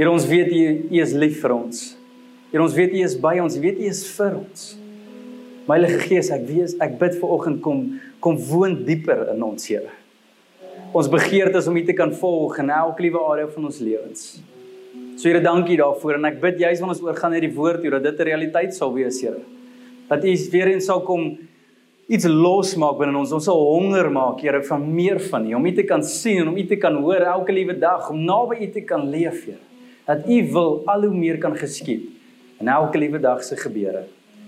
Here ons weet U is lief vir ons. Here ons weet U is by ons, U weet U is vir ons. My Heilige Gees, ek weet ek bid vir oggend kom kom woon dieper in ons, Here. Ons begeerte is om U te kan volg in elke liewe area van ons lewens. So Here, dankie daarvoor en ek bid juis wanneer ons oorgaan na die woord toe dat dit 'n realiteit sal wees, Here. Dat U weer eens sal kom iets losmaak binne ons. Ons sal honger maak, Here, van meer van U, om U te kan sien en om U te kan hoor elke liewe dag, om naby U te kan leef, Here. Dat U wil al hoe meer kan geskied in elke liewe dag se gebeure.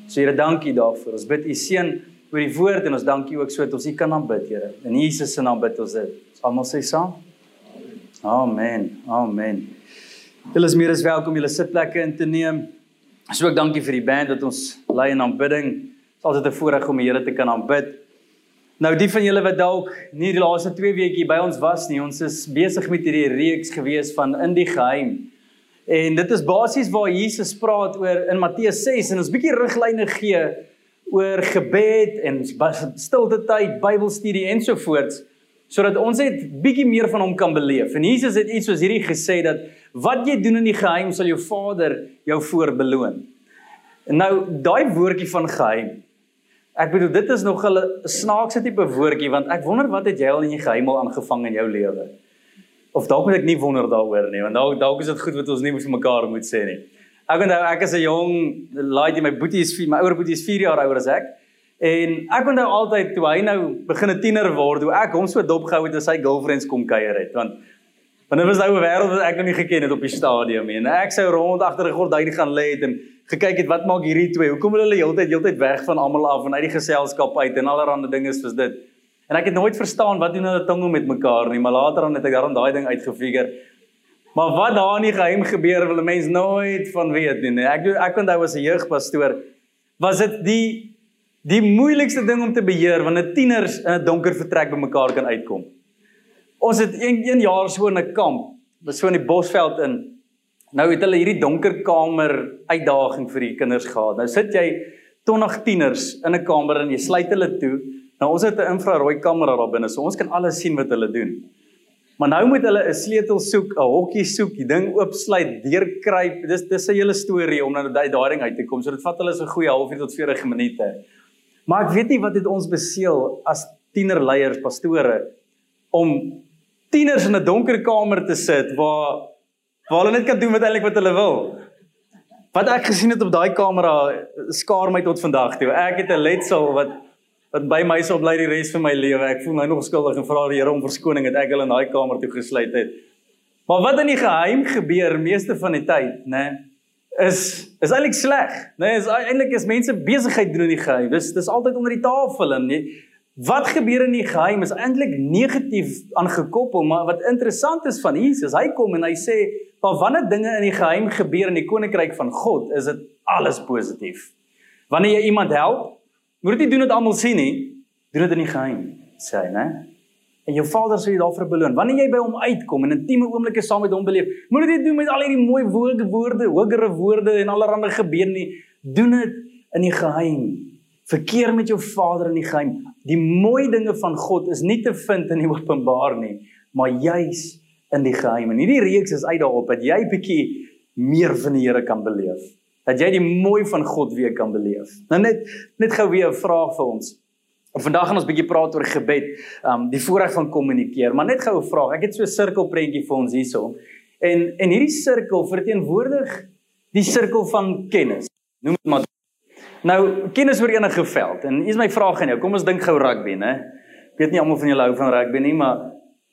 So Here, dankie daarvoor. Ons bid U seën oor die woord en ons dankie ook sodat ons U kan aanbid, Here. In Jesus se naam bid ons dit. Ons almal sê saam. Amen. Amen. Julle is meer as welkom julle sitplekke in te neem. So ek dankie vir die band wat ons lei in aanbidding. Dit is altyd 'n voorreg om die Here te kan aanbid. Nou die van julle wat dalk nie die laaste 2 weke by ons was nie, ons is besig met hierdie reeks gewees van in die geheim. En dit is basies waar Jesus praat oor in Matteus 6 en ons bietjie riglyne gee oor gebed en stilte tyd, Bybelstudie ensovoorts sodat ons net bietjie meer van hom kan beleef. En Jesus het iets soos hierdie gesê dat wat jy doen in die geheim sal jou Vader jou voorbeloon. En nou daai woordjie van geheim. Ek bedoel dit is nog 'n snaakse tipe woordjie want ek wonder wat het jy al in die geheim al aangevang in jou lewe? Of dalk moet ek nie wonder daaroor nie want dalk dalk is dit goed wat ons nie vir mekaar moet sê nie. Ek onthou ek is 'n jong laaitjie my boetie is 4 my ouer boetie is 4 jaar ouer as ek. En ek onthou altyd toe hy nou begin 'n tiener word, hoe ek hom so dopgehou het as sy girlfriends kom kuier het want want dit was nou 'n wêreld wat ek nog nie geken het op die stadium nie. En ek sou rond agter 'n gordyn gaan lê het en gekyk het wat maak hierdie twee? Hoekom hulle heeltyd heeltyd weg van almal af en uit die geselskap uit en allerlei dinge soos dit. En ek het nooit verstaan wat doen hulle tonge met mekaar nie, maar later dan het ek daarom daai ding uitgefigure. Maar wat daar in die geheim gebeur, wil 'n mens nooit van weet nie. nie. Ek ek onthou as 'n jeugpastoor was dit die die moeilikste ding om te beheer wanneer tieners in 'n donker vertrek by mekaar kan uitkom. Ons het een, een jaar so in 'n kamp, so in die Bosveld in. Nou het hulle hierdie donker kamer uitdaging vir die kinders gehad. Nou sit jy 20 tieners in 'n kamer en jy sluit hulle toe. Nou ons het 'n infrarooi kamera daar binne, so ons kan alles sien wat hulle doen. Maar nou moet hulle 'n sleutel soek, 'n hokkie soek, die ding oopsluit, deurkruip. Dis dis 'n hele storie om na daai daai ding uit te kom. So dit vat hulle so 'n goeie halfuur tot 40 minute. Maar ek weet nie wat dit ons beseël as tienerleiers, pastore om tieners in 'n donker kamer te sit waar waar hulle net kan doen wat eintlik wat hulle wil. Wat ek gesien het op daai kamera skaar my tot vandag toe. Ek het 'n letsel wat wat by my sal bly die res van my lewe. Ek voel nou nog skuldig en vra die Here om verskoning dat ek hulle in daai kamer toe gesluit het. Maar wat in die geheim gebeur meeste van die tyd, né, is is eintlik sleg, né? Is eintlik is mense besigheid doen in die geheim. Dis dis altyd onder die tafel en jy wat gebeur in die geheim is eintlik negatief aangekoppel, maar wat interessant is van Jesus, hy kom en hy sê, "Maar wanneer dinge in die geheim gebeur in die koninkryk van God, is dit alles positief." Wanneer jy iemand help, Moet dit nie doen dit almal sien nie. Doen dit in die geheim, sê hy, né? En jou Vader sal jou daarvoor beloon. Wanneer jy by hom uitkom en intieme oomblikke saam met hom beleef, moet dit nie doen met al hierdie mooi woorde, woorde, hogere woorde en allerlei gebede nie. Doen dit in die geheim. Verkeer met jou Vader in die geheim. Die mooi dinge van God is nie te vind in die openbaar nie, maar juis in die geheim. En hierdie reeks is uit daarop dat jy bietjie meer van die Here kan beleef dat jy die mooi van God weer kan beleef. Nou net net gou weer 'n vraag vir ons. Vandag gaan ons bietjie praat oor gebed, um die voorreg van kommunikeer, maar net gou 'n vraag. Ek het so 'n sirkelprentjie vir ons hierso. En en hierdie sirkel verteenwoordig die sirkel van kennis. Noem dit maar Nou, kennis oor enige veld. En hier is my vraag aan jou. Kom ons dink gou rugby, né? Ek weet nie almal van julle hou van rugby nie, maar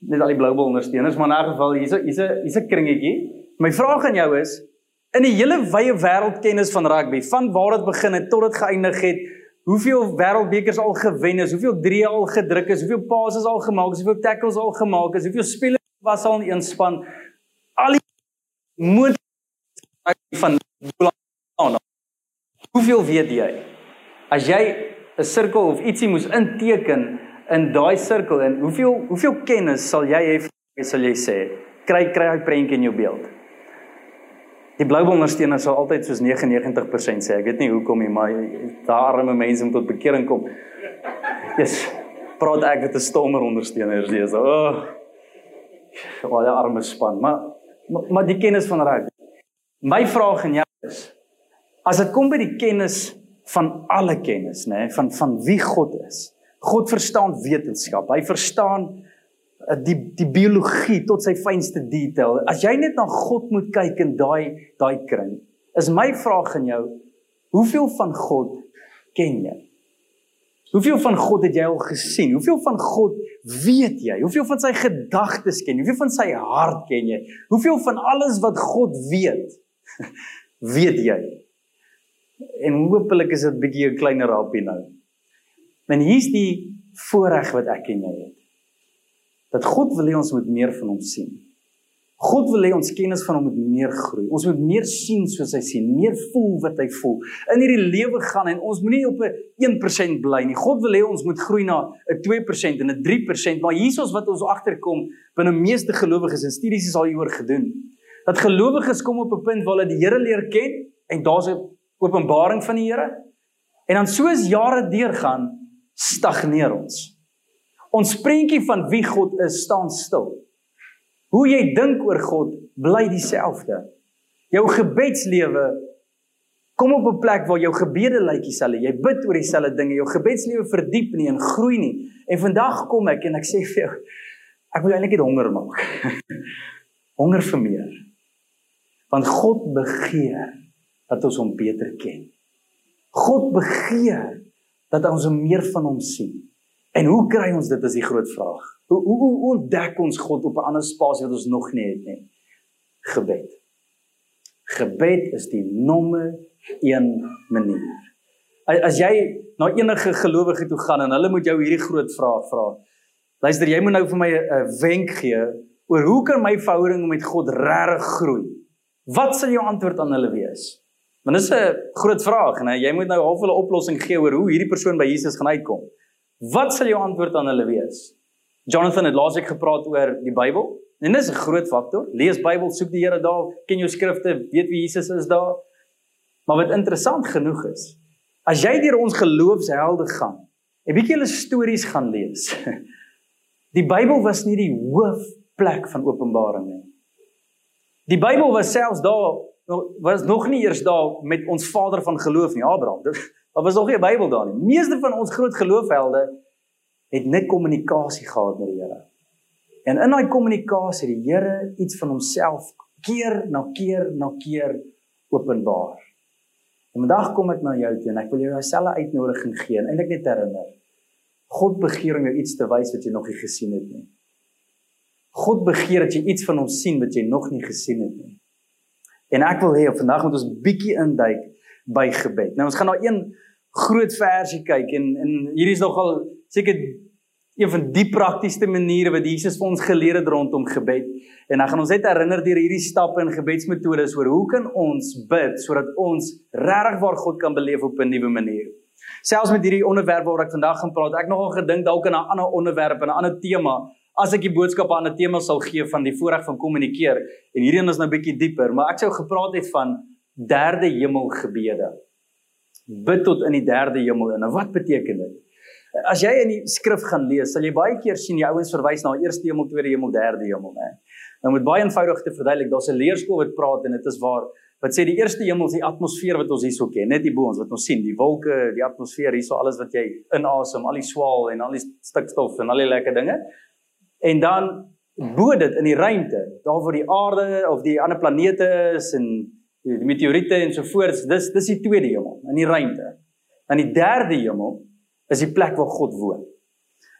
net al die blou bal ondersteuners, maar in 'n geval hier's 'n hier's 'n hier's 'n kringetjie. My vraag aan jou is, in die hele wye wêreld kennis van rugby, van waar dit begin het tot dit geëindig het, hoeveel wêreldbekers al gewen is, hoeveel drie al gedruk is, hoeveel passes al gemaak is, hoeveel tackles al gemaak is, hoeveel spelers was al in een span. Al die moet van Hoeveel weet jy? As jy 'n sirkel of ietsie moes inteken in daai sirkel en hoeveel hoeveel kennis sal jy hê sal jy sê? Kry kry hy prentjie in jou beeld. Die blou ondersteuner sal altyd soos 99% sê. Ek weet nie hoekom nie, maar daar arme mense moet tot bekering kom. Yes. Praat ek met 'n stommer ondersteuner dis. O. Oh. Wat 'n arme span. Maar maar, maar die kennis van rugby. My vraag aan jou is as dit kom by die kennis van alle kennis, nê, nee, van van wie God is. God verstaan wetenskap. Hy verstaan die die biologie tot sy fynste detail. As jy net na God moet kyk in daai daai kring, is my vraag aan jou, hoeveel van God ken jy? Hoeveel van God het jy al gesien? Hoeveel van God weet jy? Hoeveel van sy gedagtes ken jy? Hoeveel van sy hart ken jy? Hoeveel van alles wat God weet, weet jy? En hopelik is dit 'n bietjie 'n kleiner rapie nou. En hier's die voorreg wat ek en jy het. Dat God wil hê ons moet meer van hom sien. God wil hê ons kennis van hom moet meer groei. Ons moet meer sien soos hy sien, meer voel wat hy voel. In hierdie lewe gaan en ons moenie op 'n 1% bly nie. God wil hê ons moet groei na 'n 2% en 'n 3%, maar hiersoos wat ons agterkom binne meeste gelowiges en studies is al hieroor gedoen. Dat gelowiges kom op 'n punt waar hulle die Here leer ken en daar's 'n openbaring van die Here. En dan soos jare deurgaan, stagneer ons. Ons prentjie van wie God is staan stil. Hoe jy dink oor God bly dieselfde. Jou gebedslewe kom op 'n plek waar jou gebede lyk dieselfde. Jy bid oor dieselfde dinge. Jou gebedslewe verdiep nie en groei nie. En vandag kom ek en ek sê vir jou ek wil eintlik net honger maak. honger vir meer. Want God begeer dat ons hom beter ken. God begeer dat ons meer van hom sien. En hoe kry ons dit is die groot vraag. Hoe hoe hoe ontdek ons God op 'n ander spasie wat ons nog nie het nie? Gebed. Gebed is die nommer 1 manier. As jy na enige gelowige toe gaan en hulle moet jou hierdie groot vraag vra. Luister, jy moet nou vir my 'n wenk gee oor hoe kan my verhouding met God regtig groei? Wat sal jou antwoord aan hulle wees? Want dis 'n groot vraag, né? Jy moet nou half 'n oplossing gee oor hoe hierdie persoon by Jesus gaan uitkom. Wat sal jou antwoord aan hulle wees? Jonathan het laasweek gepraat oor die Bybel. En dis 'n groot faktor. Lees Bybel, soek die Here daar, ken jou skrifte, weet wie Jesus is daar. Maar wat interessant genoeg is, as jy deur ons geloofshelde gaan, 'n bietjie hulle stories gaan lees. Die Bybel was nie die hoofplek van Openbaring nie. Die Bybel was selfs daar was nog nie eers daar met ons vader van geloof nie, Abraham. Daar was nog nie 'n Bybel daar nie. Meeste van ons groot geloofhelde het net kommunikasie gehad met die Here. En in daai kommunikasie het die Here iets van homself keer na keer na keer openbaar. En vandag kom ek na jou toe en ek wil jou dieselfde uitnodiging gee en eintlik net herinner. God begeer om jou iets te wys wat jy nog nie gesien het nie. God begeer dat jy iets van hom sien wat jy nog nie gesien het nie. En ek wil hê vandag moet ons bietjie induik by gebed. Nou ons gaan na een groot versie kyk en en hierdie is nogal seker een van die praktiese maniere wat Jesus vir ons geleer het rondom gebed. En dan gaan ons net herinner deur hierdie stappe en gebedsmetodes oor hoe kan ons bid sodat ons regtig waar God kan beleef op 'n nuwe manier. Selfs met hierdie onderwerp waaroor ek vandag gaan praat, ek nogal gedink dalk aan 'n ander onderwerp en 'n ander tema as ek die boodskap aan 'n tema sal gee van die voorreg van kommunikeer en hierdie een is nou bietjie dieper, maar ek sou gepraat het van derde hemel gebede. Bid tot in die derde hemel en wat beteken dit? As jy in die skrif gaan lees, sal jy baie keer sien die ouens verwys na eerste hemel, tweede hemel, derde hemel, né? Nou met baie eenvoudig te verduidelik, daar's 'n leerskool wat praat en dit is waar wat sê die eerste hemel is die atmosfeer wat ons hierso ken, net die bo ons wat ons sien, die wolke, die atmosfeer hierso alles wat jy inasem, al die swaal en al die stikstof en al die lekker dinge. En dan bo dit in die ruimte, daar waar die aarde of die ander planete is en die meteoriete en so voort, dis dis die tweede hemel, in die ruimte. En die derde hemel is die plek waar God woon.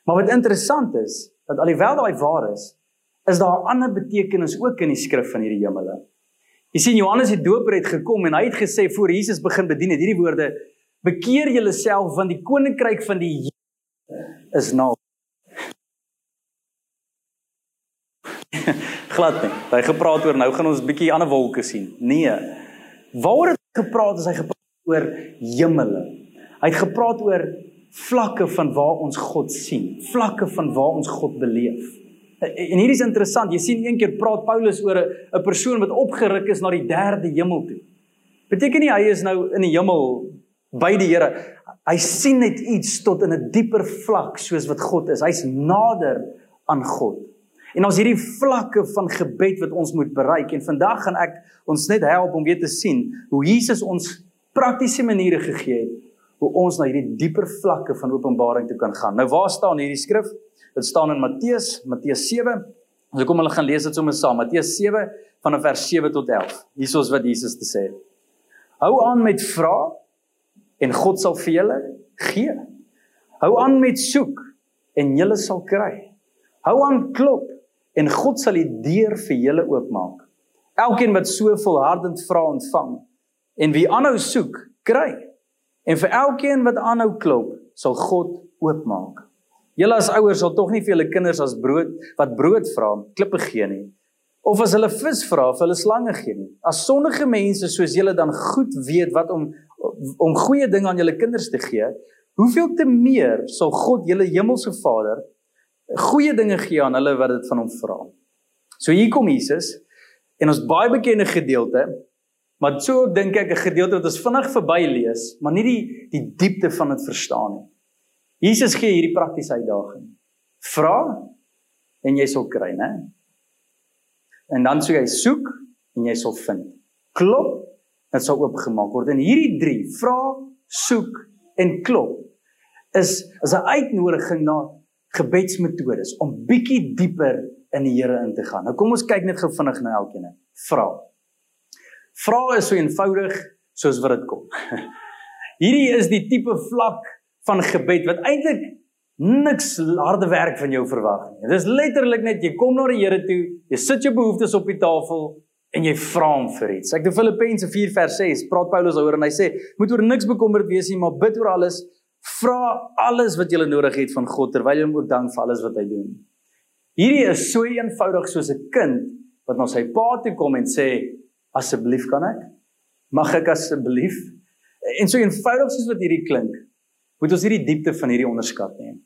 Maar wat interessant is, dat alhoewel daai waar is, is daar 'n ander betekenis ook in die skrif van hierdie hemele. Jy sien Johannes die Doper het gekom en hy het gesê voor Jesus begin bedien het hierdie woorde Bekeer julleself want die koninkryk van die Here is naby. Glad nie. Hy gepraat oor nou gaan ons bietjie ander wolke sien. Nee. Waaroor het hy gepraat as hy gepraat oor hemele? Hy het gepraat oor vlakke van waar ons God sien, vlakke van waar ons God beleef. En hier is interessant, jy sien een keer praat Paulus oor 'n persoon wat opgeruk is na die derde hemel toe. Beteken nie hy is nou in die hemel by die Here. Hy sien net iets tot in 'n dieper vlak soos wat God is. Hy's nader aan God. En ons hierdie vlakke van gebed wat ons moet bereik en vandag gaan ek ons net help om weer te sien hoe Jesus ons praktiese maniere gegee het hoe ons na hierdie dieper vlakke van openbaring toe kan gaan. Nou waar staan hierdie skrif? Dit staan in Matteus, Matteus 7. Ons kom hulle gaan lees dit sommer saam. Matteus 7 vanaf vers 7 tot 11. Hiersoos wat Jesus te sê. Hou aan met vra en God sal vir julle gee. Hou aan met soek en julle sal kry. Hou aan klop en God sal die deur vir julle oopmaak. Elkeen wat so volhardend vra ontvang en wie aanhou soek, kry. En vir elkeen wat aanhou klop, sal God oopmaak. Julle as ouers sal tog nie vir julle kinders as brood wat brood vra, klippe gee nie. Of as hulle vis vra, vir hulle slange gee nie. As sonnige mense soos julle dan goed weet wat om om goeie dinge aan julle kinders te gee, hoeveel te meer sal God julle hemelse Vader goeie dinge gee aan hulle wat dit van hom vra. So hier kom Jesus en ons baie bekende gedeelte, maar so dink ek 'n gedeelte wat ons vinnig verby lees, maar nie die die diepte van dit verstaan nie. Jesus gee hierdie praktiese uitdaging. Vra en jy sal kry, né? En dan sê hy soek en jy sal vind. Klop, dit sal oopgemaak word. En hierdie 3, vra, soek en klop is is 'n uitnodiging na gebedsmetodes om bietjie dieper in die Here in te gaan. Nou kom ons kyk net gou vinnig na elkeen. Vra. Vra is so eenvoudig soos wat dit kom. Hierdie is die tipe vlak van gebed wat eintlik niks harde werk van jou verwag nie. Dit is letterlik net jy kom na die Here toe, jy sit jou behoeftes op die tafel en jy vra hom vir iets. Ek doen Filippense 4 vers 6, praat Paulus daaroor en hy sê, moet oor niks bekommerd wees nie, maar bid oor alles Vra alles wat jy nodig het van God terwyl jy hom ook dank vir alles wat hy doen. Hierdie is so eenvoudig soos 'n kind wat na sy pa toe kom en sê asseblief kan ek? Mag ek asseblief? En so eenvoudig soos wat hierdie klink, moet ons hierdie diepte van hierdie onderskat neem.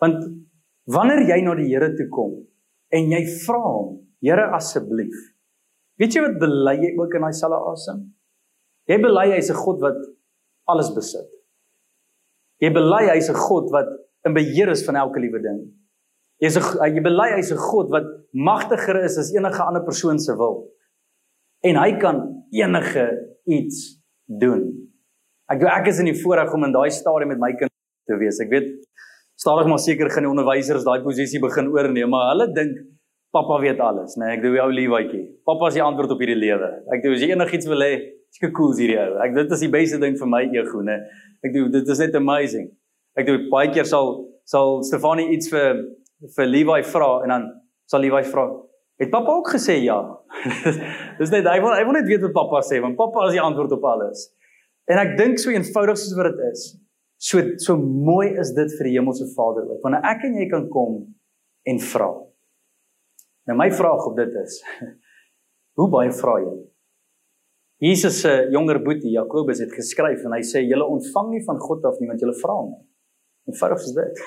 Want wanneer jy na die Here toe kom en jy vra hom, Here asseblief. Weet jy wat bely jy ook in daai selfe asem? Jy bely hy's 'n God wat alles besit. Jy bely hy's 'n God wat in beheer is van elke liewe ding. Jy's 'n jy bely hy's 'n God wat magtiger is as enige ander persoon se wil. En hy kan enige iets doen. Ek ek is in die voorreg om in daai stadium met my kind te wees. Ek weet stadig maar seker gaan die onderwysers daai posisie begin oorneem, maar hulle dink pappa weet alles, né? Nee, ek doen jou liefwaatjie. Pappa is die antwoord op hierdie lewe. Ek doen as jy enigiets wil hê, seker cool is hierdie ou. Ek dit is die beste ding vir my ego, né? Ek doen dit is net amazing. Ek doen baie keer sal sal Stefanie iets vir vir Levi vra en dan sal Levi vra, "Het pappa ook gesê ja?" Dis net hy wil hy wil net weet wat pappa sê, want pappa is die antwoord op alles. En ek dink so eenvoudig soos wat dit is. So so mooi is dit vir die hemelse Vader ook. Wanneer ek en jy kan kom en vra. Nou my vraag op dit is: Hoe baie vra jy? Jesus se jonger boetie Jakobus het geskryf en hy sê julle ontvang nie van God af nie want julle vra nie. Eenvoudig is dit.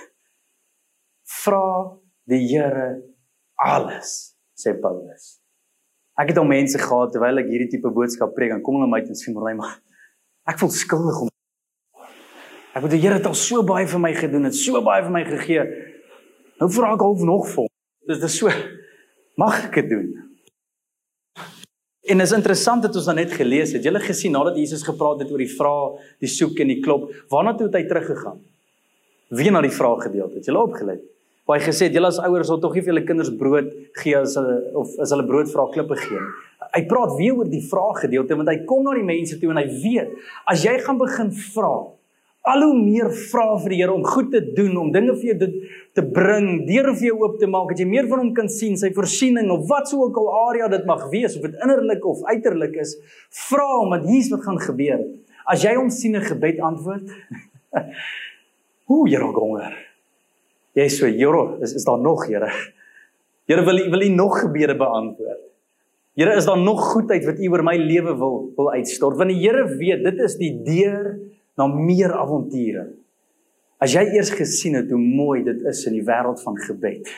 Vra die Here alles, sê Paulus. Ek het al mense gehad terwyl ek hierdie tipe boodskap preek en kom hulle my toe sê maar maar ek voel skuldig om Ek het die Here al so baie vir my gedoen, het so baie vir my gegee. Nou vra ek half nog vir hom. Dis dis so mag ek dit doen? En is interessant dat ons dan net gelees het. Julle gesien nadat Jesus gepraat het oor die vrae, die soek en die klop, waarna toe het hy teruggegaan? Wie na die vraag gedeelte het julle opgelet? Waar hy gesê het julle as ouers sal tog nie vir julle kinders brood gee as hulle of as hulle brood vra klippe gee nie. Hy praat weer oor die vraag gedeelte want hy kom na die mense toe en hy weet as jy gaan begin vra, al hoe meer vra vir die Here om goed te doen, om dinge vir jou te, te bring, deure vir jou oop te maak, dat jy meer van hom kan sien, sy voorsiening of wat sou ook al area dit mag wees of dit innerlik of uiterlik is, vra hom want hier's wat gaan gebeur. As jy hom sien 'n gebed antwoord, ooh, Here honger. Jy sê, "Here, is is daar nog, Here? Here wil wil U nog gebede beantwoord? Here, is daar nog goedheid wat U oor my lewe wil wil uitstort? Want die Here weet, dit is die deur na meer avonture. As jy eers gesien het hoe mooi dit is in die wêreld van gebed,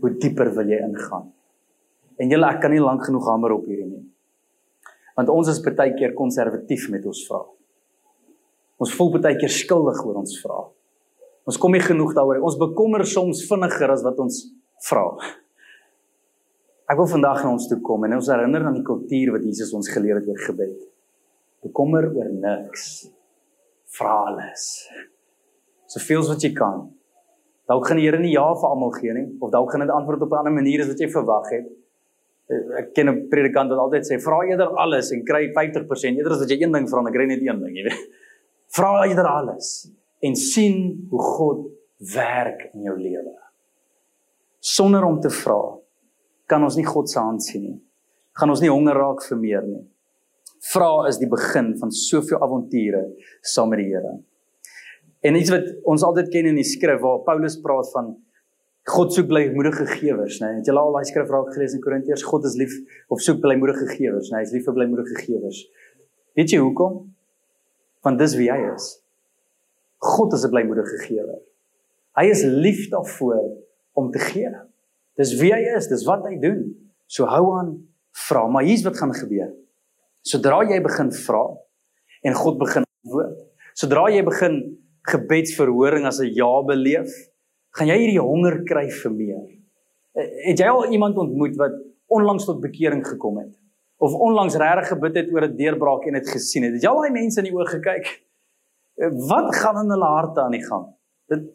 hoe dieper wil jy ingaan? En julle ek kan nie lank genoeg hamer op hierdie nie. Want ons is baie keer konservatief met ons vra. Ons voel baie keer skuldig oor ons vra. Ons kom nie genoeg daaroor. Ons bekommer soms vinniger as wat ons vra. Ek wil vandag na ons toe kom en ons herinner aan die kultuur wat Jesus ons geleer het oor gebed. Bekommer oor niks. Vra alles. Soveel as wat jy kan. Dalk gaan die Here nie ja vir almal gee nie of dalk gaan dit antwoord op 'n ander manier as wat jy verwag het. Eh, ek ken 'n predikant wat altyd sê vra eerder alles en kry 50% eerder as dat jy een ding vra en kry net een ding, jy weet. Vra eerder alles en sien hoe God werk in jou lewe. Sonder om te vra kan ons nie God se hand sien nie. Gaan ons nie honger raak vir meer nie. Vra is die begin van soveel avonture saam met die Here. En iets wat ons altyd ken in die skrif waar Paulus praat van God soek blymoedige gewers, né? Het jy al daai skrif raak gelees in Korintiërs? God is lief of soek blymoedige gewers, né? Hy is lief vir blymoedige gewers. Weet jy hoekom? Want dis wie hy is. God is 'n blymoedige gewer. Hy is lief daarvoor om te gee. Dis wie hy is, dis wat hy doen. So hou aan vra, maar hier's wat gaan gebeur. Sodra jy begin vra en God begin antwoord, sodra jy begin gebedsverhoring as 'n ja beleef, gaan jy hierdie honger kry vir meer. Eh, het jy al iemand ontmoet wat onlangs tot bekering gekom het of onlangs regtig gebid het oor 'n deurbraak en dit gesien het? Het jy al daai mense in die oë gekyk? Eh, wat gaan in hulle harte aan die gang? Dit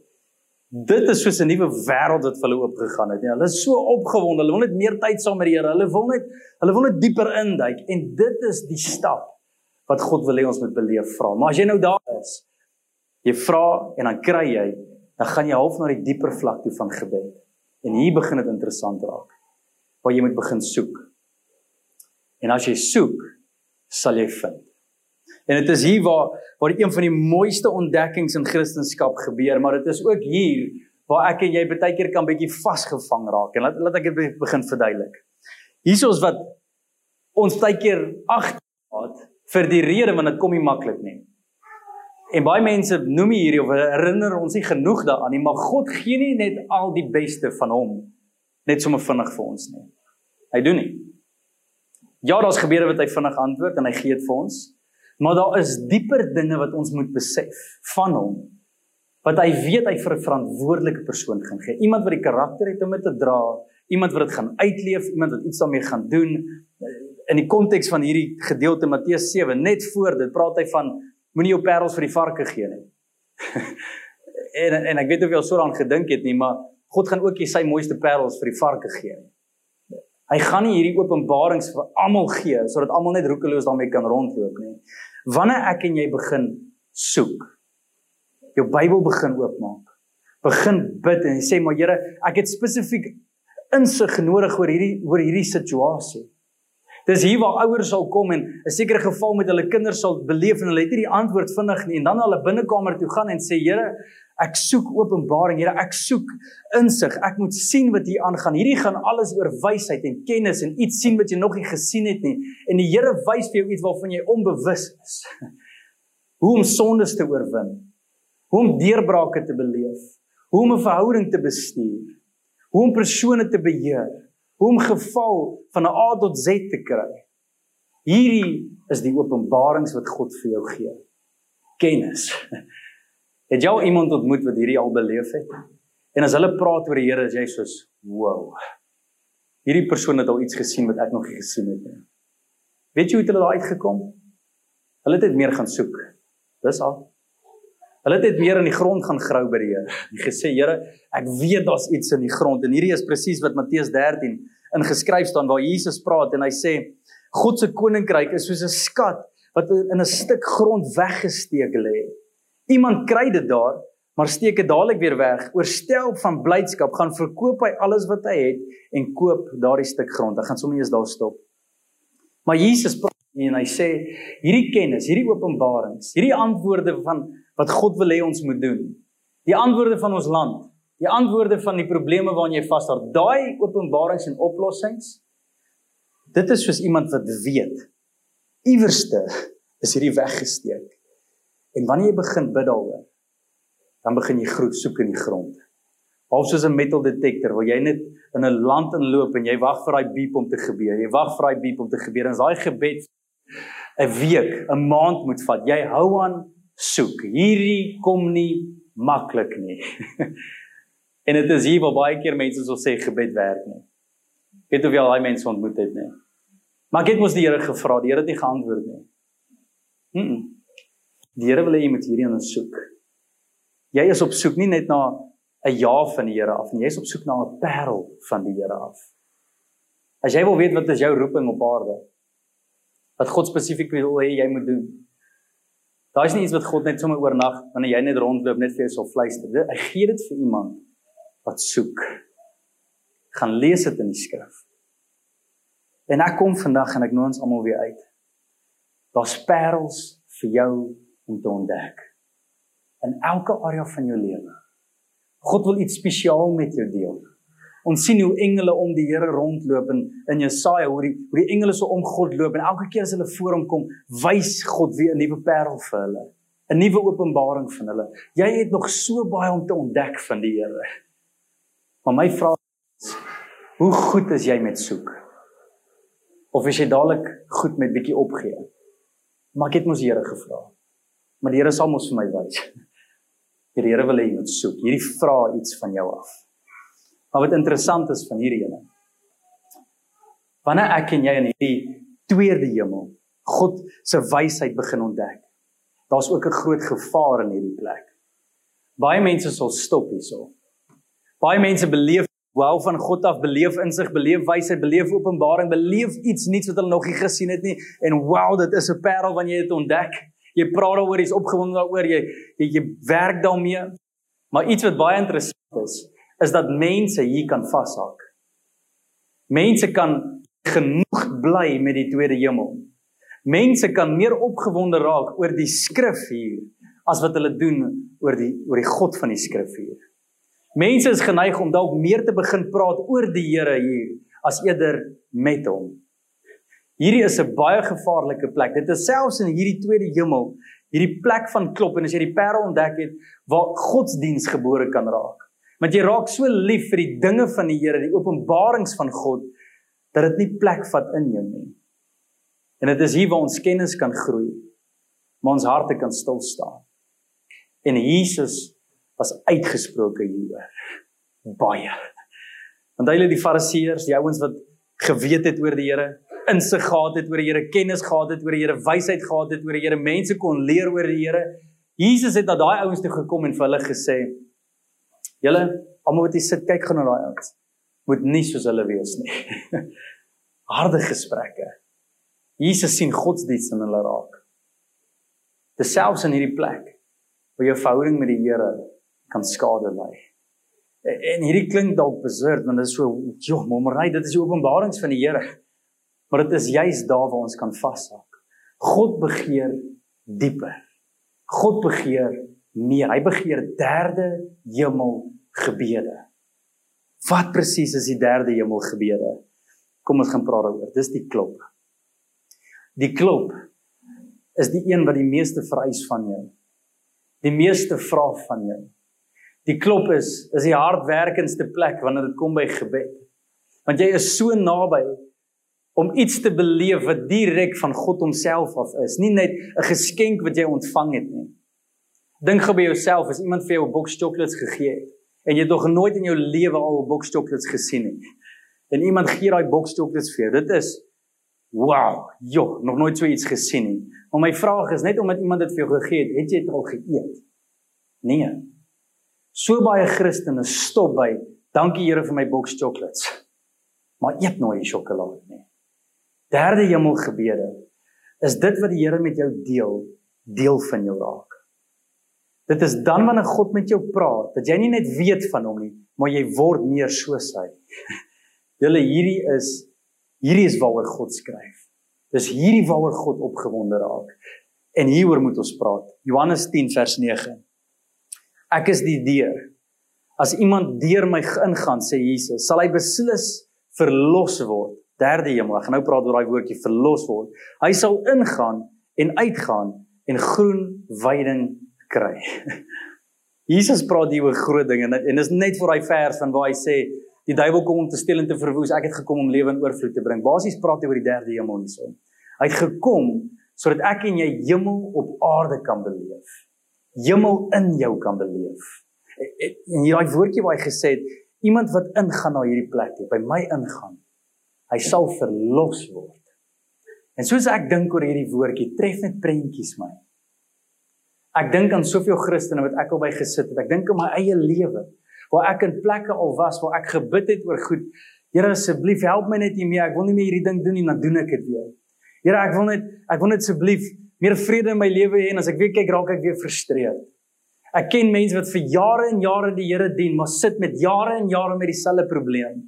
dit is soos 'n nuwe wêreld wat vir hulle oopgegaan het. Ja, hulle is so opgewonde. Hulle wil net meer tyd saam met die Here. Hulle wil net hulle wil net dieper induik en dit is die stap wat God wil hê ons moet beleef vra. Maar as jy nou daar is, jy vra en dan kry jy dan gaan jy half na die dieper vlak toe van gebed. En hier begin dit interessant raak. Waar jy moet begin soek. En as jy soek, sal jy vind. En dit is hier waar waar een van die mooiste ontdekkings in Christendom gebeur, maar dit is ook hier waar ek en jy baie keer kan bietjie vasgevang raak. En laat laat ek dit begin verduidelik. Hiersoos wat ons baie keer agterlaat vir die rede want dit kom nie maklik nie. En baie mense noem hierdie of herinner ons nie genoeg daaraan nie, maar God gee nie net al die beste van hom net sommer vinnig vir ons nie. Hy doen nie. Ja, daar's gebede wat hy vinnig antwoord en hy gee dit vir ons. Maar daar is dieper dinge wat ons moet besef van hom wat hy weet hy vir 'n verantwoordelike persoon gaan gee. Iemand wat die karakter het om dit te dra, iemand wat dit gaan uitleef, iemand wat iets daarmee gaan doen. In die konteks van hierdie gedeelte Matteus 7, net voor dit praat hy van moenie jou parels vir die varke gee nie. en en ek weet of jy al so daaraan gedink het nie, maar God gaan ook nie sy mooiste parels vir die varke gee nie. Hy gaan nie hierdie openbarings vir almal gee sodat almal net roekeloos daarmee kan rondloop nie. Wanneer ek en jy begin soek, jou Bybel begin oopmaak, begin bid en sê maar Here, ek het spesifiek insig nodig oor hierdie oor hierdie situasie. Dis hier waar ouers sal kom en 'n sekere geval met hulle kinders sal beleef en hulle het nie die antwoord vinnig nie en dan na hulle binnekamer toe gaan en sê Here, ek soek openbaring, Here, ek soek insig. Ek moet sien wat hier aangaan. Hierdie gaan alles oor wysheid en kennis en iets sien wat jy nog nie gesien het nie. En die Here wys vir jou iets waarvan jy onbewus is. Hoe om sondes te oorwin. Hoe om deurbrake te beleef. Hoe om 'n verhouding te bestuur. Hoe om persone te beheer hoe om geval van 'n A tot Z te kry. Hierdie is die openbarings wat God vir jou gee. Kennis. Het jy al iemand ontmoet wat hierdie al beleef het? En as hulle praat oor die Here, is jy soos, "Wow. Hierdie persoon het al iets gesien wat ek nog nie gesien het nie." Weet jy hoe het hulle daar uitgekom? Hulle het net meer gaan soek. Dis al. Hulle het net meer in die grond gaan grou by die Here. En gesê, Here, ek weet daar's iets in die grond en hierdie is presies wat Matteus 13 ingeskryf staan waar Jesus praat en hy sê God se koninkryk is soos 'n skat wat in 'n stuk grond weggesteek lê. Iemand kry dit daar, maar steek dit dadelik weer weg. Oorstel van blydskap gaan verkoop hy alles wat hy het en koop daardie stuk grond. Hy gaan sommer eers daar stop. Maar Jesus praat En hy sê hierdie kennis, hierdie openbarings, hierdie antwoorde van wat God wil hê ons moet doen. Die antwoorde van ons land, die antwoorde van die probleme waaraan jy vashou. Daai openbarings en oplossings dit is soos iemand wat weet iewerste is hierdie weggesteek. En wanneer jy begin bid daaroor, dan begin jy groet soek in die grond. Half soos 'n metal detector waar jy net in 'n land inloop en jy wag vir daai beep om te gebeur. Jy wag vir daai beep om te gebeur en daai gebed 'n week, 'n maand moet vat. Jy hou aan soek. Hierdie kom nie maklik nie. en dit is hier waar baie keer mense sal sê gebed werk nie. Weet of jy al daai mense ontmoet het nie. Maar ek het mos die Here gevra, die Here het nie geantwoord nie. Mm. Die Here wil hê jy moet hierdie aan soek. Jy is op soek nie net na 'n ja van die Here af nie, jy is op soek na 'n parel van die Here af. As jy wil weet wat is jou roeping op aarde, wat God spesifiek wil hê jy moet doen. Daai is nie iets wat God net sommer oornag wanneer jy net rondloop net vir jou sal fluister. Hy gee dit vir iemand wat soek. Gaan lees dit in die skrif. En ek kom vandag en ek nooi ons almal weer uit. Daar's parels vir jou om te ontdek in elke area van jou lewe. God wil iets spesiaal met jou deel. Ons sien hoe engele om die Here rondloop in in Jesaja hoe die hoe die engele so om God loop en elke keer as hulle voor hom kom, wys God weer 'n nuwe parel vir hulle, 'n nuwe openbaring van hulle. Jy het nog so baie om te ontdek van die Here. Maar my vraag is, hoe goed is jy met soek? Of is jy dadelik goed met bietjie opgee? Maar ek het mos die Here gevra. Maar die Here sal mos vir my wys. Die Here wil hê jy moet soek. Hierdie vra iets van jou af. Maar wat interessant is van hierdie ene. Wanneer ek en jy in hierdie tweede hemel God se wysheid begin ontdek, daar's ook 'n groot gevaar in hierdie plek. Baie mense sal stop hierso. Baie mense beleef wel van God af beleef insig, beleef wysheid, beleef openbaring, beleef iets nuuts wat hulle nog nie gesien het nie en wow, dit is 'n parel wanneer jy dit ontdek. Jy praat daaroor, jy's opgewonde daaroor, jy, jy jy werk daarmee. Maar iets wat baie interessant is, is dat mense hier kan vashak. Mense kan genoeg bly met die tweede hemel. Mense kan meer opgewonde raak oor die skrif hier as wat hulle doen oor die oor die God van die skrif hier. Mense is geneig om dalk meer te begin praat oor die Here hier as eerder met hom. Hierdie is 'n baie gevaarlike plek. Dit is selfs in hierdie tweede hemel, hierdie plek van klop en as jy die parel ontdek het waar godsdiens gebore kan raak. Want jy raak so lief vir die dinge van die Here, die openbarings van God, dat dit nie plek vat in jou nie. En dit is hier waar ons kennis kan groei, maar ons harte kan stil staan. En Jesus was uitgesproke hieroor. Baie. Want hulle die fariseërs, die ouens wat geweet het oor die Here, insig gehad het oor die Here, kennis gehad het oor die Here, wysheid gehad het oor die Here, mense kon leer oor die Here. Jesus het na daai ouens toe gekom en vir hulle gesê: Julle almal wat hier sit, kyk gou na daai ouens. Moet nie soos hulle wees nie. Harde gesprekke. Jesus sien godsdienst in hulle raak. Dis selfs in hierdie plek waar jou verhouding met die Here kan skade ly. En hierdie klink dalk besurd want dit is so, joh, mommerry, dit is die openbarings van die Here. Maar dit is juis daar waar ons kan vashak. God begeer dieper. God begeer meer. Hy begeer derde hemel gebede. Wat presies is die derde hemel gebede? Kom ons gaan praat daaroor. Dis die klop. Die klop is die een wat die meeste vereis van jou. Die meeste vra van jou. Die klop is is die hardwerkendste plek wanneer dit kom by gebed. Want jy is so naby om iets te beleef wat direk van God homself af is, nie net 'n geskenk wat jy ontvang het nie. Dink gou by jouself as iemand vir jou 'n boks chocolates gegee het en jy het nog nooit in jou lewe al 'n boks chocolates gesien nie. En iemand gee daai boks chocolates vir jou. Dit is wow, joh, nog nooit so iets gesien nie. Maar my vraag is net omdat iemand dit vir jou gegee het, het jy dit al geëet? Nee. So baie Christene stop by dankie Here vir my boks chocolates. Maar eet nooit die sjokolade nie. Derde hemel gebede is dit wat die Here met jou deel, deel van jou raak. Dit is dan wanneer God met jou praat, dat jy nie net weet van hom nie, maar jy word meer soos hy. Julle hierdie is hierdie is waaroor God skryf. Dis hierdie waaroor God opgewonde raak. En hieroor moet ons praat. Johannes 10 vers 9. Ek is die deur. As iemand deur my ingaan, sê Jesus, sal hy beslis verlos word. Derde hemel. Ek gaan nou praat oor daai woordjie verlos word. Hy sal ingaan en uitgaan en groen weiding kry. Jesus praat hier oor groot dinge en dis net vir daai vers van waar hy sê die duiwel kom om te steel en te verwoes. Ek het gekom om lewe in oorvloed te bring. Basies praat hy oor die derde hemel hierson. Hy het gekom sodat ek en jy hemel op aarde kan beleef. Hemel in jou kan beleef. En hier daai woordjie waar hy gesê het iemand wat ingaan na hierdie plek, by my ingaan, hy sal verlos word. En soos ek dink oor hierdie woordjie, tref net prentjies my. Ek dink aan soveel Christene wat ek al by gesit het. Ek dink aan my eie lewe waar ek in plekke al was waar ek gebid het oor goed. Here asseblief help my net hiermee. Ek wil nie meer hierdie ding doen nie, dan doen ek dit weer. Here, ek wil net ek wil net asseblief meer vrede in my lewe hê en as ek weer kyk raak ek weer frustreerd. Ek ken mense wat vir jare en jare die Here dien, maar sit met jare en jare met dieselfde probleem.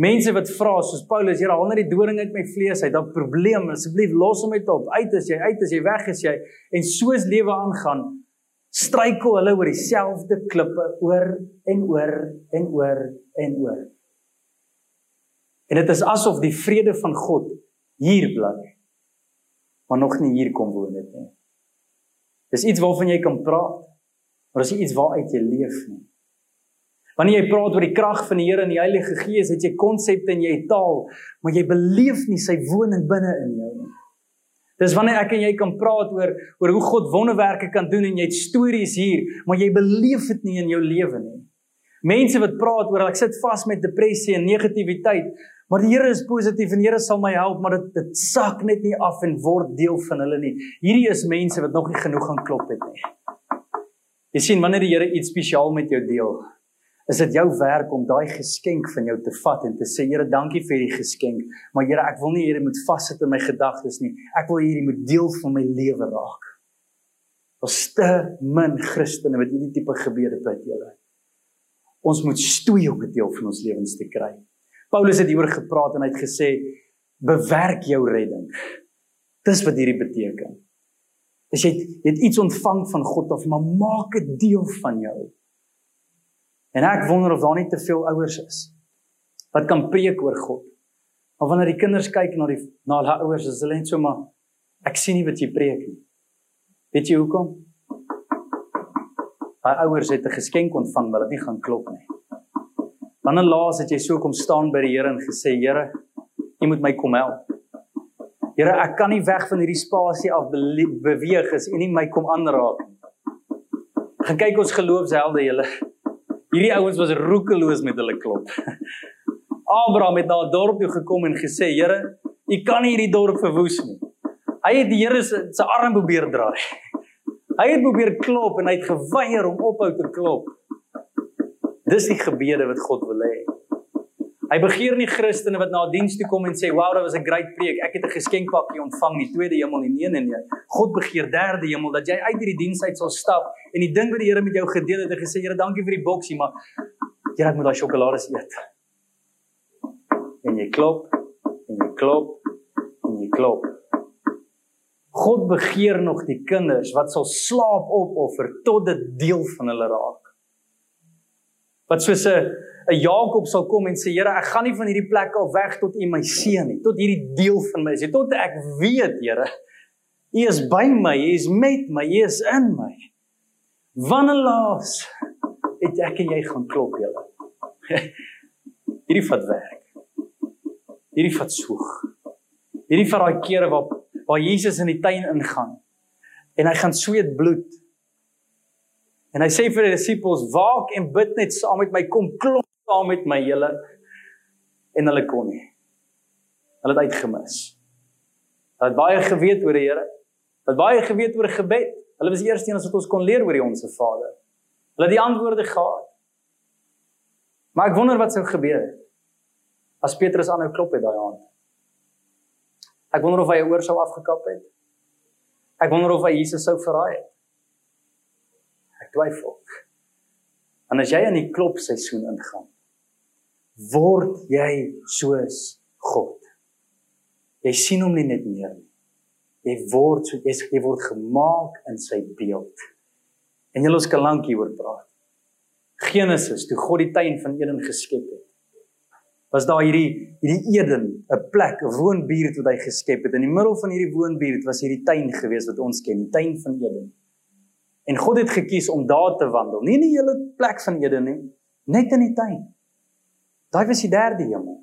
Mense wat vra soos Paulus, Here, haal net die doring uit my vlees uit. Daai probleem, asseblief los hom uit op. Uit is jy, uit is jy, weg is jy. En soos lewe aangaan, struikel hulle oor dieselfde klippe oor en oor en oor en oor. En dit is asof die vrede van God hier bly, maar nog nie hier kom woon het nie. Dis iets waarvan jy kan praat, maar dis iets waaruit jy leef nie. Wanneer jy praat oor die krag van die Here en die Heilige Gees, het jy konsepte en jy taal, maar jy beleef nie sy woning binne in jou nie. Dis wanneer ek en jy kan praat oor oor hoe God wonderwerke kan doen en jy het stories hier, maar jy beleef dit nie in jou lewe nie. Mense wat praat oor ek sit vas met depressie en negativiteit, maar die Here is positief en die Here sal my help, maar dit dit sak net nie af en word deel van hulle nie. Hierdie is mense wat nog nie genoeg gaan klop het nie. Jy sien wanneer die Here iets spesiaal met jou deel, is dit jou werk om daai geskenk van jou te vat en te sê Here dankie vir hierdie geskenk maar Here ek wil nie hierdie moet vassit in my gedagtes nie. Ek wil hierdie moet deel van my lewe raak. Ons te min Christene met hierdie tipe gebede bid julle Ons moet stoei om 'n deel van ons lewens te kry. Paulus het hieroor gepraat en hy het gesê bewerk jou redding. Dis wat hierdie beteken. As jy het iets ontvang van God of maar maak dit deel van jou En ek wonder of daar nie te veel ouers is wat kan preek oor God. Maar wanneer die kinders kyk na die na hulle ouers, is hulle net so maar ek sien nie wat jy preek nie. Weet jy hoekom? Hy ouers het 'n geskenk ontvang, maar dit nie gaan klop nie. Wanneer laas het jy so kom staan by die Here en gesê, Here, U moet my kom help. Here, ek kan nie weg van hierdie spasie af beweeg as U nie my kom aanraak nie. Gaan kyk ons geloofshelde julle. Hierdie ouens was roekeloos met hulle klop. Abraham het na 'n dorp toe gekom en gesê: "Here, U kan nie hierdie dorp verwoes nie." Hy het die Here se se arm probeer draai. Hy het probeer klop en hy het geweier om ophou te klop. Dis die gebede wat God wil hê. Hy begeer nie Christene wat na 'n diens toe kom en sê, "Wow, dit was 'n great preek. Ek het 'n geskenkpakkie ontvang, die tweede hemel nie." Nee, nee, nee. God begeer derde hemel dat jy uit hierdie diens uit sal stap en die ding wat die Here met jou gedeel het, het gesê, "Here, dankie vir die boksie, maar Here, ek moet daai sjokolade eet." En jy klop en jy klop en jy klop. God begeer nog die kinders wat sal slaap opoffer tot dit deel van hulle raak. Wat soos 'n 'n Jakob sal kom en sê Here, ek gaan nie van hierdie plek af weg tot U my seën nie, tot hierdie deel van my is. Tot ek weet, Here, U is by my, U is met my, U is in my. Wanneer laas het ek en jy gaan klop, julle? hierdie vat werk. Hierdie vat soeg. Hierdie vat daai kere waar waar Jesus in die tuin ingaan en hy gaan sweet bloed. En hy sê vir die disippels: "Waak en bid net saam met my, kom klop saam met my julle en hulle kon nie. Hulle het uitgemis. Hulle het baie geweet oor die Here. Hulle het baie geweet oor gebed. Hulle was eers eens wat ons kon leer oor die onsse Vader. Hulle het die antwoorde gehad. Maar ek wonder wat sou gebeur het as Petrus aanhou klop het daai aand. Ek wonder of hy 'n oor sou afgekap het. Ek wonder of hy Jesus sou verraai het. Ek twyfel. En as jy in die klopseisoen ingaan, word jy soos God. Jy sien hom nie net meer nie. Jy word so jy, jy word gemaak in sy beeld. En jy los kan lank hieroor praat. Genesis, toe God die tuin van Eden geskep het, was daar hierdie hierdie Eden, 'n plek, 'n woonbuurt wat hy geskep het. In die middel van hierdie woonbuurt was hierdie tuin gewees wat ons ken, die tuin van Eden. En God het gekies om daar te wandel. Nie in die hele plek van Eden nie, net in die tuin. Daai was die derde hemel.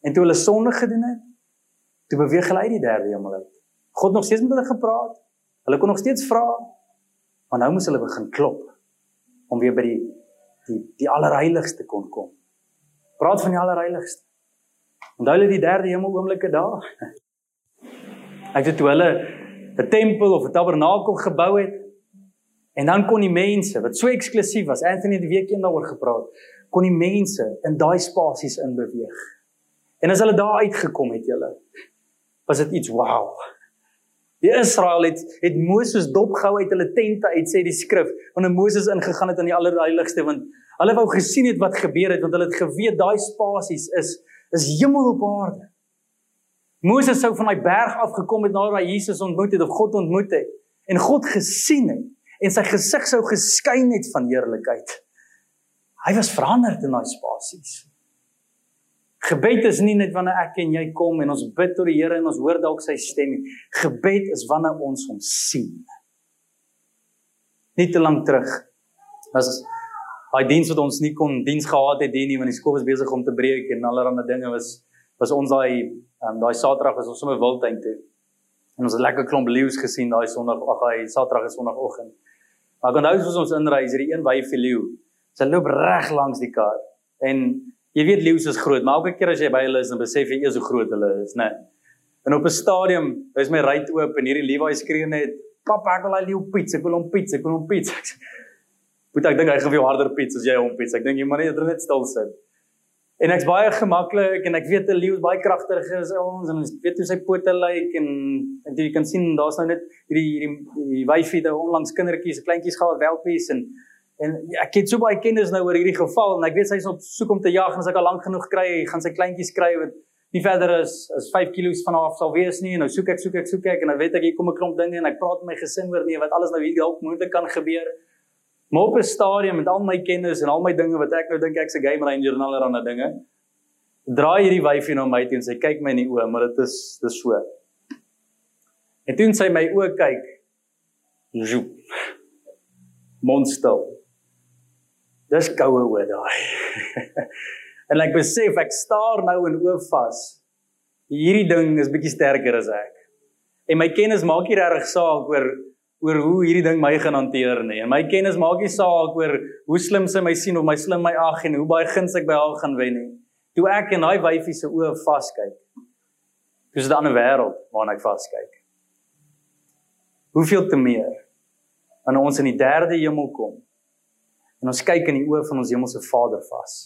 En toe hulle sonde gedoen het, toe beweeg hulle uit die derde hemel uit. God nog steeds met hulle gepraat. Hulle kon nog steeds vra, maar nou moes hulle begin klop om weer by die die die allerheiligste kon kom. Praat van die allerheiligste. Onthou hulle die derde hemel oomblikke daar? Ek het toe hulle 'n tempel of 'n tabernakel gebou het, En dan kon die mense wat so eksklusief was, Anthony het die week een daaroor gepraat, kon die mense in daai spasies in beweeg. En as hulle daar uitgekom het, julle, was dit iets wow. Die Israel het het Moses dopgehou uit hulle tente uit sê die skrif, wanneer Moses ingegaan het in die allerheiligste want hulle wou gesien het wat gebeur het want hulle het geweet daai spasies is is hemel op aarde. Moses sou van daai berg af gekom het nadat hy Jesus ontmoet het of God ontmoet het en God gesien het en sy gesig sou geskyn het van heerlikheid. Hy was veranderd in daai spasies. Gebed is nie net wanneer ek en jy kom en ons bid tot die Here en ons hoor dalk sy stem nie. Gebed is wanneer ons hom sien. Nie te lank terug was daai diens wat ons nie kon diens gehad het hier nie want die skool was besig om te breek en allerlei dinge was was ons daai um, daai Saterdag was ons sommer wildtuin toe. En ons het lekker klomp leeu's gesien daai Sondag, ag hy Saterdag is Sondagoggend. Maar ek onthou soos ons inry, is hierdie een wyfie leeu. Sy loop reg langs die kar. En jy weet leeu's is groot, maar elke keer as jy by hulle is, dan besef jy eers hoe groot hulle is, né? En op 'n stadium, is my ry oop en hierdie Levi skree net, "Pappa, ek wil hy leeu piets, ek wil hom piets, ek wil hom piets." Moet ek dink hy gaan vir jou harder piets as jy hom piets. Ek dink jy moet net stil sit. En ek's baie gemaklik en ek weet 'n leeu is baie kragtiger as ons en ons weet hoe sy pote lyk en en jy kan sien daar's nou net hierdie hierdie die wyfie daar onlangs kindertjies, kleintjies gehad, welpies en en ek het so baie kennis nou oor hierdie geval en ek weet sy's op soek om te jag en as ek al lank genoeg kry, gaan sy kleintjies kry wat nie verder as as 5 kg van haar sal wees nie en nou soek ek soek ek soek ek en dan weet ek hier kom 'n klomp dinge en ek praat met my gesin oor nie wat alles nou hier dalk moontlik kan gebeur. Maar op 'n stadium met al my kennis en al my dinge wat ek nou dink ek's 'n game ranger en allerlei dinge, draai hierdie wyfie na my toe en sy kyk my in die oë, maar dit is dis so. En toe sy my oë kyk, joep. Monster. Dis koue oë daai. en ek besef ek staar nou in oë vas. Hierdie ding is bietjie sterker as ek. En my kennis maak nie regtig saak oor oor hoe hierdie ding my gaan hanteer nie. En my kennis maak nie saak oor hoe slim sy my sien of my slim my ag en hoe baie guns ek by haar gaan wen nie. Toe ek in daai wyfie se oë vaskyk. Dis 'n ander wêreld waarna ek vaskyk. Hoeveel te meer wanneer ons in die derde hemel kom en ons kyk in die oë van ons hemelse Vader vas.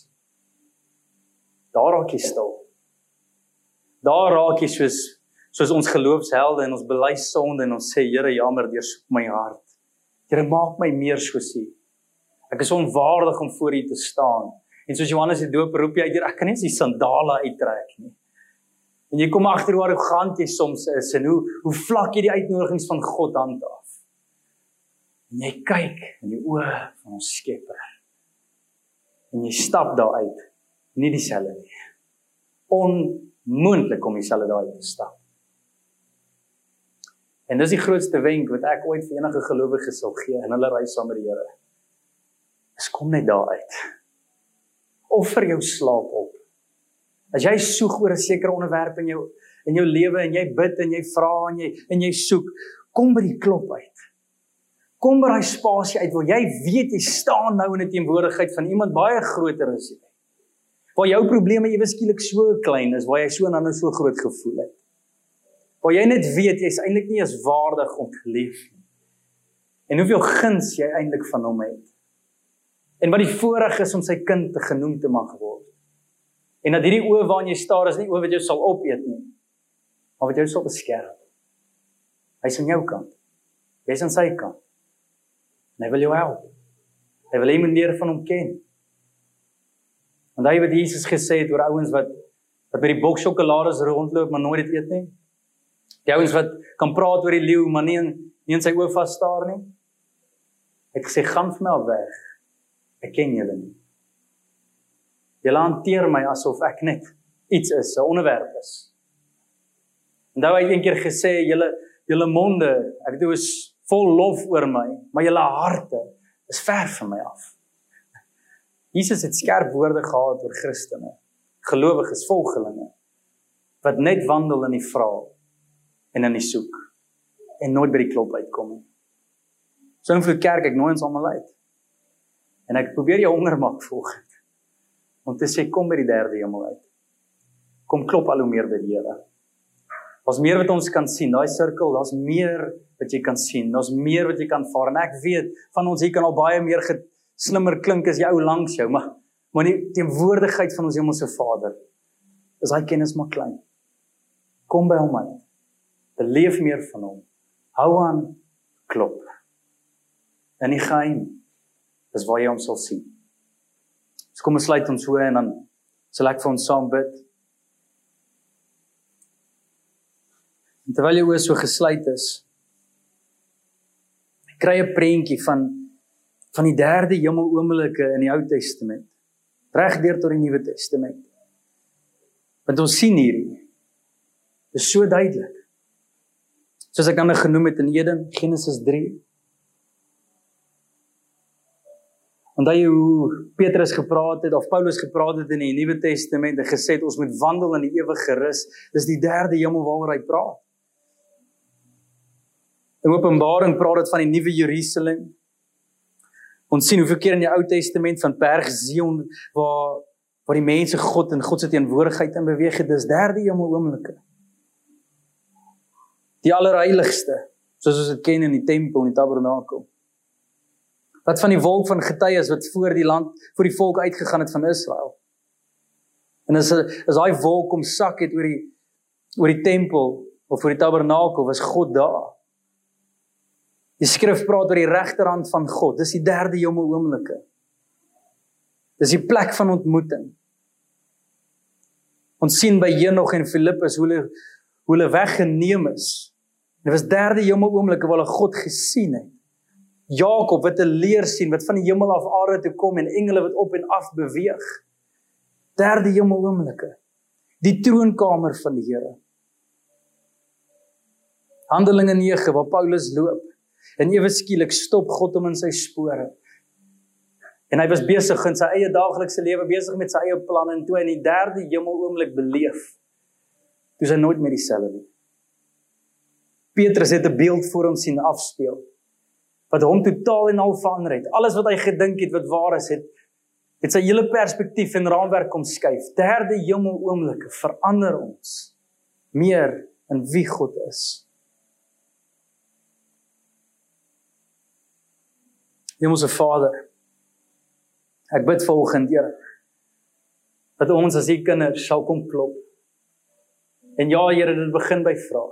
Daar raak jy stil. Daar raak jy soos soos ons geloofshelde en ons bely sonde en ons sê Here jammer deursoek my hart. Here maak my meer soos U. Ek is onwaardig om voor U te staan. En soos Johannes die Doop roep jy uit, ek kan nie die sandale uittrek nie. En jy kom agter hoe arrogant jy soms is en hoe hoe vlak jy die uitnodigings van God handhaaf. En jy kyk in die oë van ons Skepper. En jy stap daar uit, nie dieselfde nie. Onmoontlik om dieselfde daar uit te stap. En dis die grootste wenk wat ek ooit vir enige gelowige sal gee in hulle reis saam met die Here. Is kom net daar uit. Offer jou slaap op. As jy soek oor 'n sekere onderwerp in jou in jou lewe en jy bid en jy vra en jy en jy soek, kom by die klop uit. Kom by daai spasie uit waar jy weet jy staan nou in 'n teenwoordigheid van iemand baie groter as jy. Waar jou probleme ewe skielik so klein is, waar jy so en dan so groot gevoel het. Waar jy net weet jy's eintlik nie eens waardig om te lief nie. En hoeveel guns jy eintlik van hom het. En wat die voorreg is om sy kind te genoem te mag word. En dat hierdie oë waarna jy staar is nie oë wat jou sal opeet nie, maar wat jou sal beskerm. Hy's aan jou kant. Jy's aan sy kant. En hy wil jou help. Hy wil hê jy moet meer van hom ken. Want hy het Jesus gesê het oor ouens wat wat by die boks sjokolades rondloop maar nooit dit eet nie. Die ouens wat kan praat oor die leeu maar nie nie in sy oë vas staar nie. Ek sê gaan vir my al weg. Ek ken julle nie. Julle hanteer my asof ek net iets is, 'n onderwerp is. En daai het eendag gesê julle julle monde, ek dink is vol lof oor my, maar julle harte is ver van my af. Jesus het skerp woorde gehad oor Christene, gelowiges, volgelinge wat net wandel in die vra en in die soek en nooit by die klop uitkom nie. So in Vloed Kerk ek nooi ons almal uit. En ek probeer jou honger maak volgens om te sê kom by die derde hemel uit. Kom klop al hoe meer by die Here. Daar's meer wat ons kan sien. Daai sirkel, daar's meer wat jy kan sien. Daar's meer wat jy kan vaar. En ek weet van ons hier kan al baie meer slimmer klink as jou langs jou, maar maar die teenwoordigheid van ons Hemelse Vader is daai kennis maar klein. Kom by hom uit. Beleef meer van hom. Hou aan klop. En die geheim is waar jy hom sal sien. So kom ons sluit ons so en dan sal ek vir ons saam bid. En terwyl jy oor so gesluit is, kry 'n prentjie van van die derde hemel oomblikke in die Ou Testament. Regdeur tot die Nuwe Testament. Want ons sien hierdie. Is so duidelik. Soos ek dan genoem het in Eden, Genesis 3. Onthou jy hoe Petrus gepraat het of Paulus gepraat het in die Nuwe Testament en gesê het ons moet wandel in die ewige rus. Dis die derde hemel waaroor hy praat. In Openbaring praat dit van die nuwe Jerusalem. Ons sien hoeveel keer in die Ou Testament van Berg Sion waar waar die mense God en God se teenwoordigheid in beweeg het. Dis derde hemel oomblikke. Die allerheiligste, soos ons dit ken in die tempel en die tabernakel. Wat van die wolk van getuies wat voor die land, voor die volk uitgegaan het van Israel. En as as daai wolk kom sak het oor die oor die tempel of oor die tabernakel, was God daar. Die skrif praat oor die regterhand van God. Dis die derde hemel oomblikke. Dis die plek van ontmoeting. Ons sien by Henog en Filippus hoe hulle hoe hulle weggeneem is. Dit was derde hemel oomblikke waar hulle God gesien het. Jakob wat 'n leer sien wat van die hemel af aarde toe kom en engele wat op en af beweeg. Derde hemel oomblikke. Die troonkamer van die Here. Handelinge 9 waar Paulus loop En ewe skielik stop God hom in sy spore. En hy was besig in sy eie daaglikse lewe besig met sy eie planne en toe in die derde hemel oomblik beleef. Toe hy nooit meer dieselfde nie. Petrus het 'n beeld voor hom sien afspeel wat hom totaal en al verander het. Alles wat hy gedink het wat waar is, het het sy hele perspektief en raamwerk kom skuif. Derde hemel oomblikke verander ons meer in wie God is. Hemelse Vader. Ek bid vanoggend, Here, dat ons as u kinders sal kom klop. En ja, Here, dit begin by vra.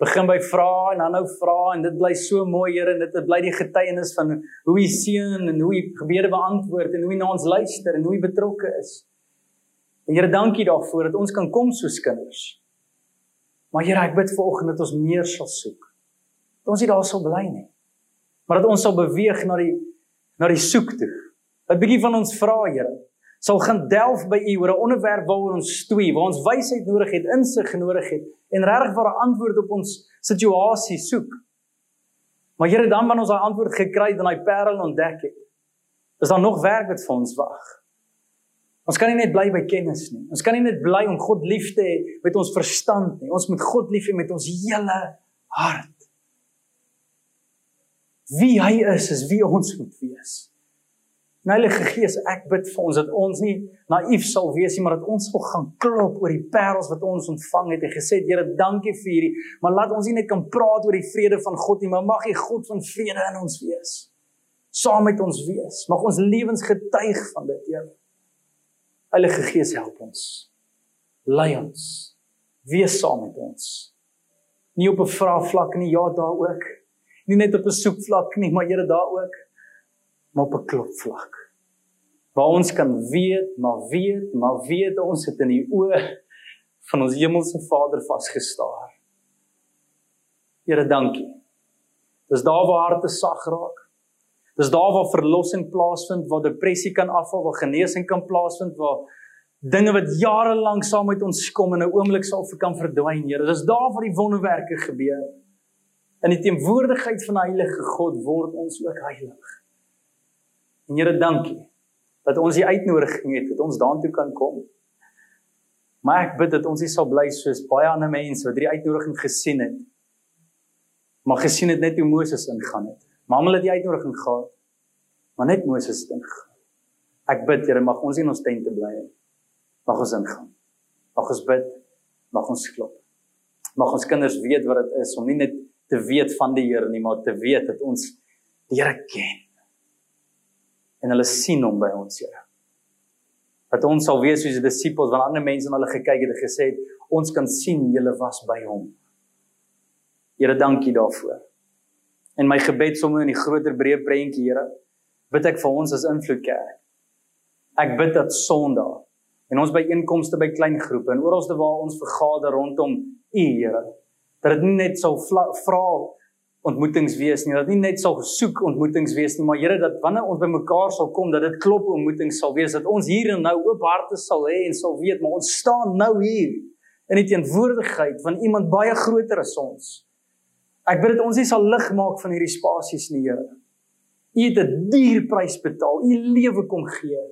Begin by vra en dan nou vra en dit bly so mooi, Here, en dit bly die getuienis van hoe u seën en hoe u gebede beantwoord en hoe u na ons luister en hoe u betrokke is. En Here, dankie daarvoor dat ons kan kom soos kinders. Maar Here, ek bid vanoggend dat ons meer sal soek. Dat ons nie daar sal bly nie maar dat ons sal beweeg na die na die soek toe. 'n Bietjie van ons vra, Here, sal gaan delf by U oor 'n onderwerp waaroor ons stoei, waar ons wysheid nodig het, insig nodig het en regtig vir 'n antwoord op ons situasie soek. Maar Here, dan wanneer ons daai antwoord gekry het en daai parel ontdek het, is daar nog werk wat vir ons wag. Ons kan nie net bly by kennis nie. Ons kan nie net bly om God lief te hê met ons verstand nie. Ons moet God lief hê met ons hele hart wie hy is, is wie ons moet wees. En Heilige Gees, ek bid vir ons dat ons nie naïef sal wees nie, maar dat ons sal gaan klop oor die parels wat ons ontvang het en gesê het, Here, dankie vir hierdie, maar laat ons nie net kan praat oor die vrede van God nie, maar mag die God van vrede in ons wees. Saam met ons wees. Mag ons lewens getuig van dit, Here. Heilige Gees, help ons. Lei ons. Wees saam met ons. Nie op 'n vraagvlak nie, ja, daar ook nie net op 'n soekvlak nie, maar Here daar ook, maar op 'n klopvlak. waar ons kan weet, maar weet, maar weet ons het in die oë van ons hemelse Vader vasgestaar. Here, dankie. Dis daar waar harte sag raak. Dis daar waar verlossing plaasvind, waar depressie kan afval, waar genesing kan plaasvind, waar dinge wat jare lank saam met ons kom in 'n oomblik sal vir kan verdwyn, Here. Dis daar waar die wonderwerke gebeur. In die teenwoordigheid van die Heilige God word ons ook heilig. En Here, dankie dat ons die uitnodiging het dat ons daartoe kan kom. Maar ek bid dat ons nie sal bly soos baie ander mense wat hierdie uitnodiging gesien het. Maar gesien het net hoe Moses ingaan het. Maar hulle het die uitnodiging gehad. Maar net Moses het ingegaan. Ek bid Here mag ons in ons tente bly. Mag ons ingaan. Mag ons bid. Mag ons klop. Mag ons kinders weet wat dit is om nie net te weet van die Here nie, maar te weet dat ons die Here ken. En hulle sien hom by ons Here dat ons sal wees soos die disippels wanneer ander mense na hulle gekyk het en gesê het ons kan sien julle was by hom. Here dankie daarvoor. En my gebed sommer in die groter breë prentjie Here, bid ek vir ons as invloed kerk. Ek bid dat Sondag en ons by einkomste by klein groepe en oralste waar ons vergader rondom U Here, dat dit nie net sou vra ontmoetings wees nie. Dat nie net sal soek ontmoetings wees nie, maar Here dat wanneer ons bymekaar sal kom, dat dit klop ontmoetings sal wees, dat ons hier en nou oop harte sal hê en sal weet maar ons staan nou hier in die teenwoordigheid van iemand baie groter as ons. Ek bid dat ons nie sal lig maak van hierdie spasies nie, Here. U het 'n duur prys betaal. U lewe kom gee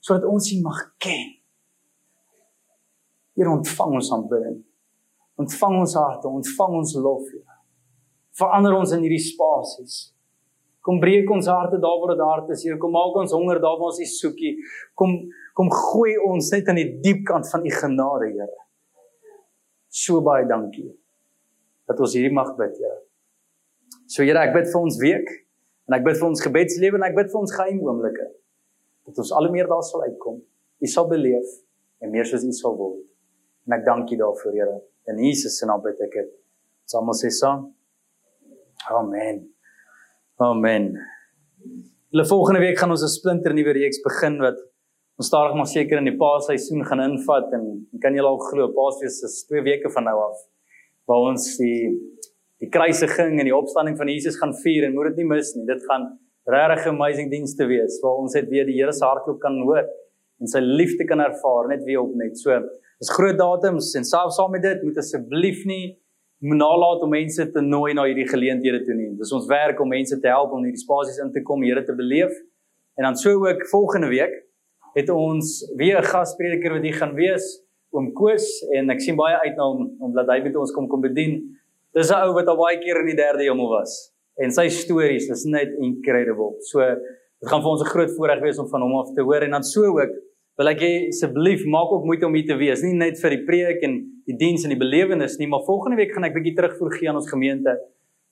sodat ons U mag ken. Here ontvang ons aanbidding. Ontvang ons harte, ontvang ons lof, Here verander ons in hierdie spasies. Kom breek ons harte daar waar dit hart is, Here. Kom maak ons honger daar waar ons U soekie. Kom kom gooi ons net aan die diep kant van U genade, Here. So baie dankie dat ons hierdie mag bid, Here. So Here, ek bid vir ons week en ek bid vir ons gebedslewe en ek bid vir ons geheim oomblikke dat ons al meer daar sal uitkom. U sal beleef en meer soos U sal word. En ek dank U daarvoor, Here. In Jesus se naam bid ek dit. Saam ons sê saam. Amen. Amen. Hulle volgende week gaan ons 'n splinter nuwe reeks begin wat ons stadig maar seker in die Paasseisoen gaan invat en kan julle al glo Paasfees is 2 weke van nou af waar ons die die kruisiging en die opstanding van Jesus gaan vier en moet dit nie mis nie. Dit gaan regtig amazing diens te wees waar ons net weer die Here se hartklop kan hoor en sy liefde kan ervaar net weer op net. So, dis groot datums en selfs saam met dit moet asseblief nie nalat om mense te nooi na hierdie geleenthede toe nie. Dis ons werk om mense te help om hierdie spasies in te kom, Here te beleef. En dan so ook volgende week het ons weer 'n gasprediker wat hier gaan wees, oom Koos en ek sien baie uit na hom om dat hy met ons kom kom bedien. Dis 'n ou wat al baie keer in die derde hemel was en sy stories is net incredible. So dit gaan vir ons 'n groot voorreg wees om van hom af te hoor en dan so ook wil ek asseblief maak ook moeite om hier te wees, nie net vir die preek en die diens en die belewenis nie, maar volgende week gaan ek bietjie terugvoer gee aan ons gemeente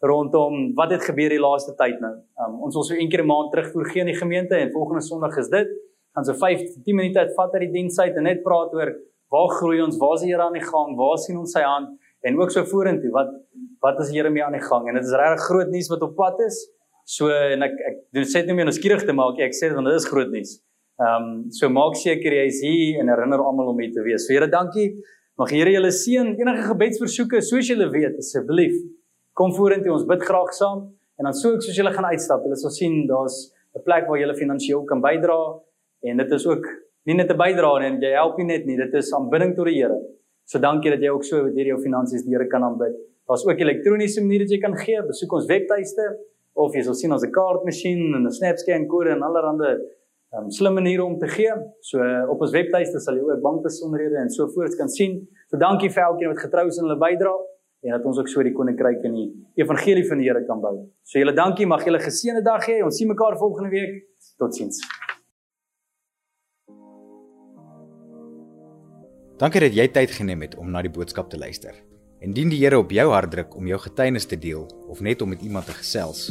rondom wat het gebeur die laaste tyd nou. Um, ons wil so een keer 'n maand terugvoer gee aan die gemeente en volgende Sondag is dit. Gaan so 5 10 minute uit vat uit die diens uit en net praat oor waar groei ons, waar is die Here aan die gang, waar sien ons sy hand en ook so vorentoe, wat wat is die Here mee aan die gang? En dit is regtig groot nuus wat op pad is. So en ek ek doen sê dit nie meer om skieurig te maak nie, ek sê dit want dit is groot nuus. Ehm um, so maak seker jy is hier en herinner almal om hier te wees. So Here, dankie. Mag Here julle seën. Enige gebedsversoeke, soos julle weet, asseblief kom vorentoe. Ons bid graag saam en dan sou ek soos julle gaan uitstap, julle sal sien daar's 'n plek waar julle finansiëel kan bydra en dit is ook nie net 'n bydra nie, jy help nie net nie, dit is aanbidding tot die Here. So dankie dat jy ook so deur jou finansies die Here kan aanbid. Daar's ook elektroniese maniere wat jy kan gee. Besoek ons webtuiste of jy sal sien ons 'n kaartmasjien en 'n SnapScan kode en allerlei um, slim maniere om te gee. So uh, op ons webtuiste sal jy ook bankbesonderhede en so voort kan sien. So dankie vir elkeen wat getrou is in hulle bydrae en dat ons ook so die koninkryk in die evangelie van die Here kan bou. So julle dankie, mag julle geseënde dag hê. Ons sien mekaar volgende week. Totsiens. Dankie dat jy tyd geneem het om na die boodskap te luister. Indien die Here op jou hart druk om jou getuienis te deel of net om met iemand te gesels,